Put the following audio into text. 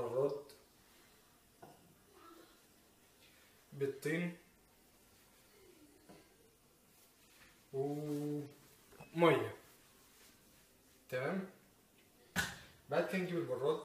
براد بالطين. وميه تمام؟ بعد كده نجيب البراد.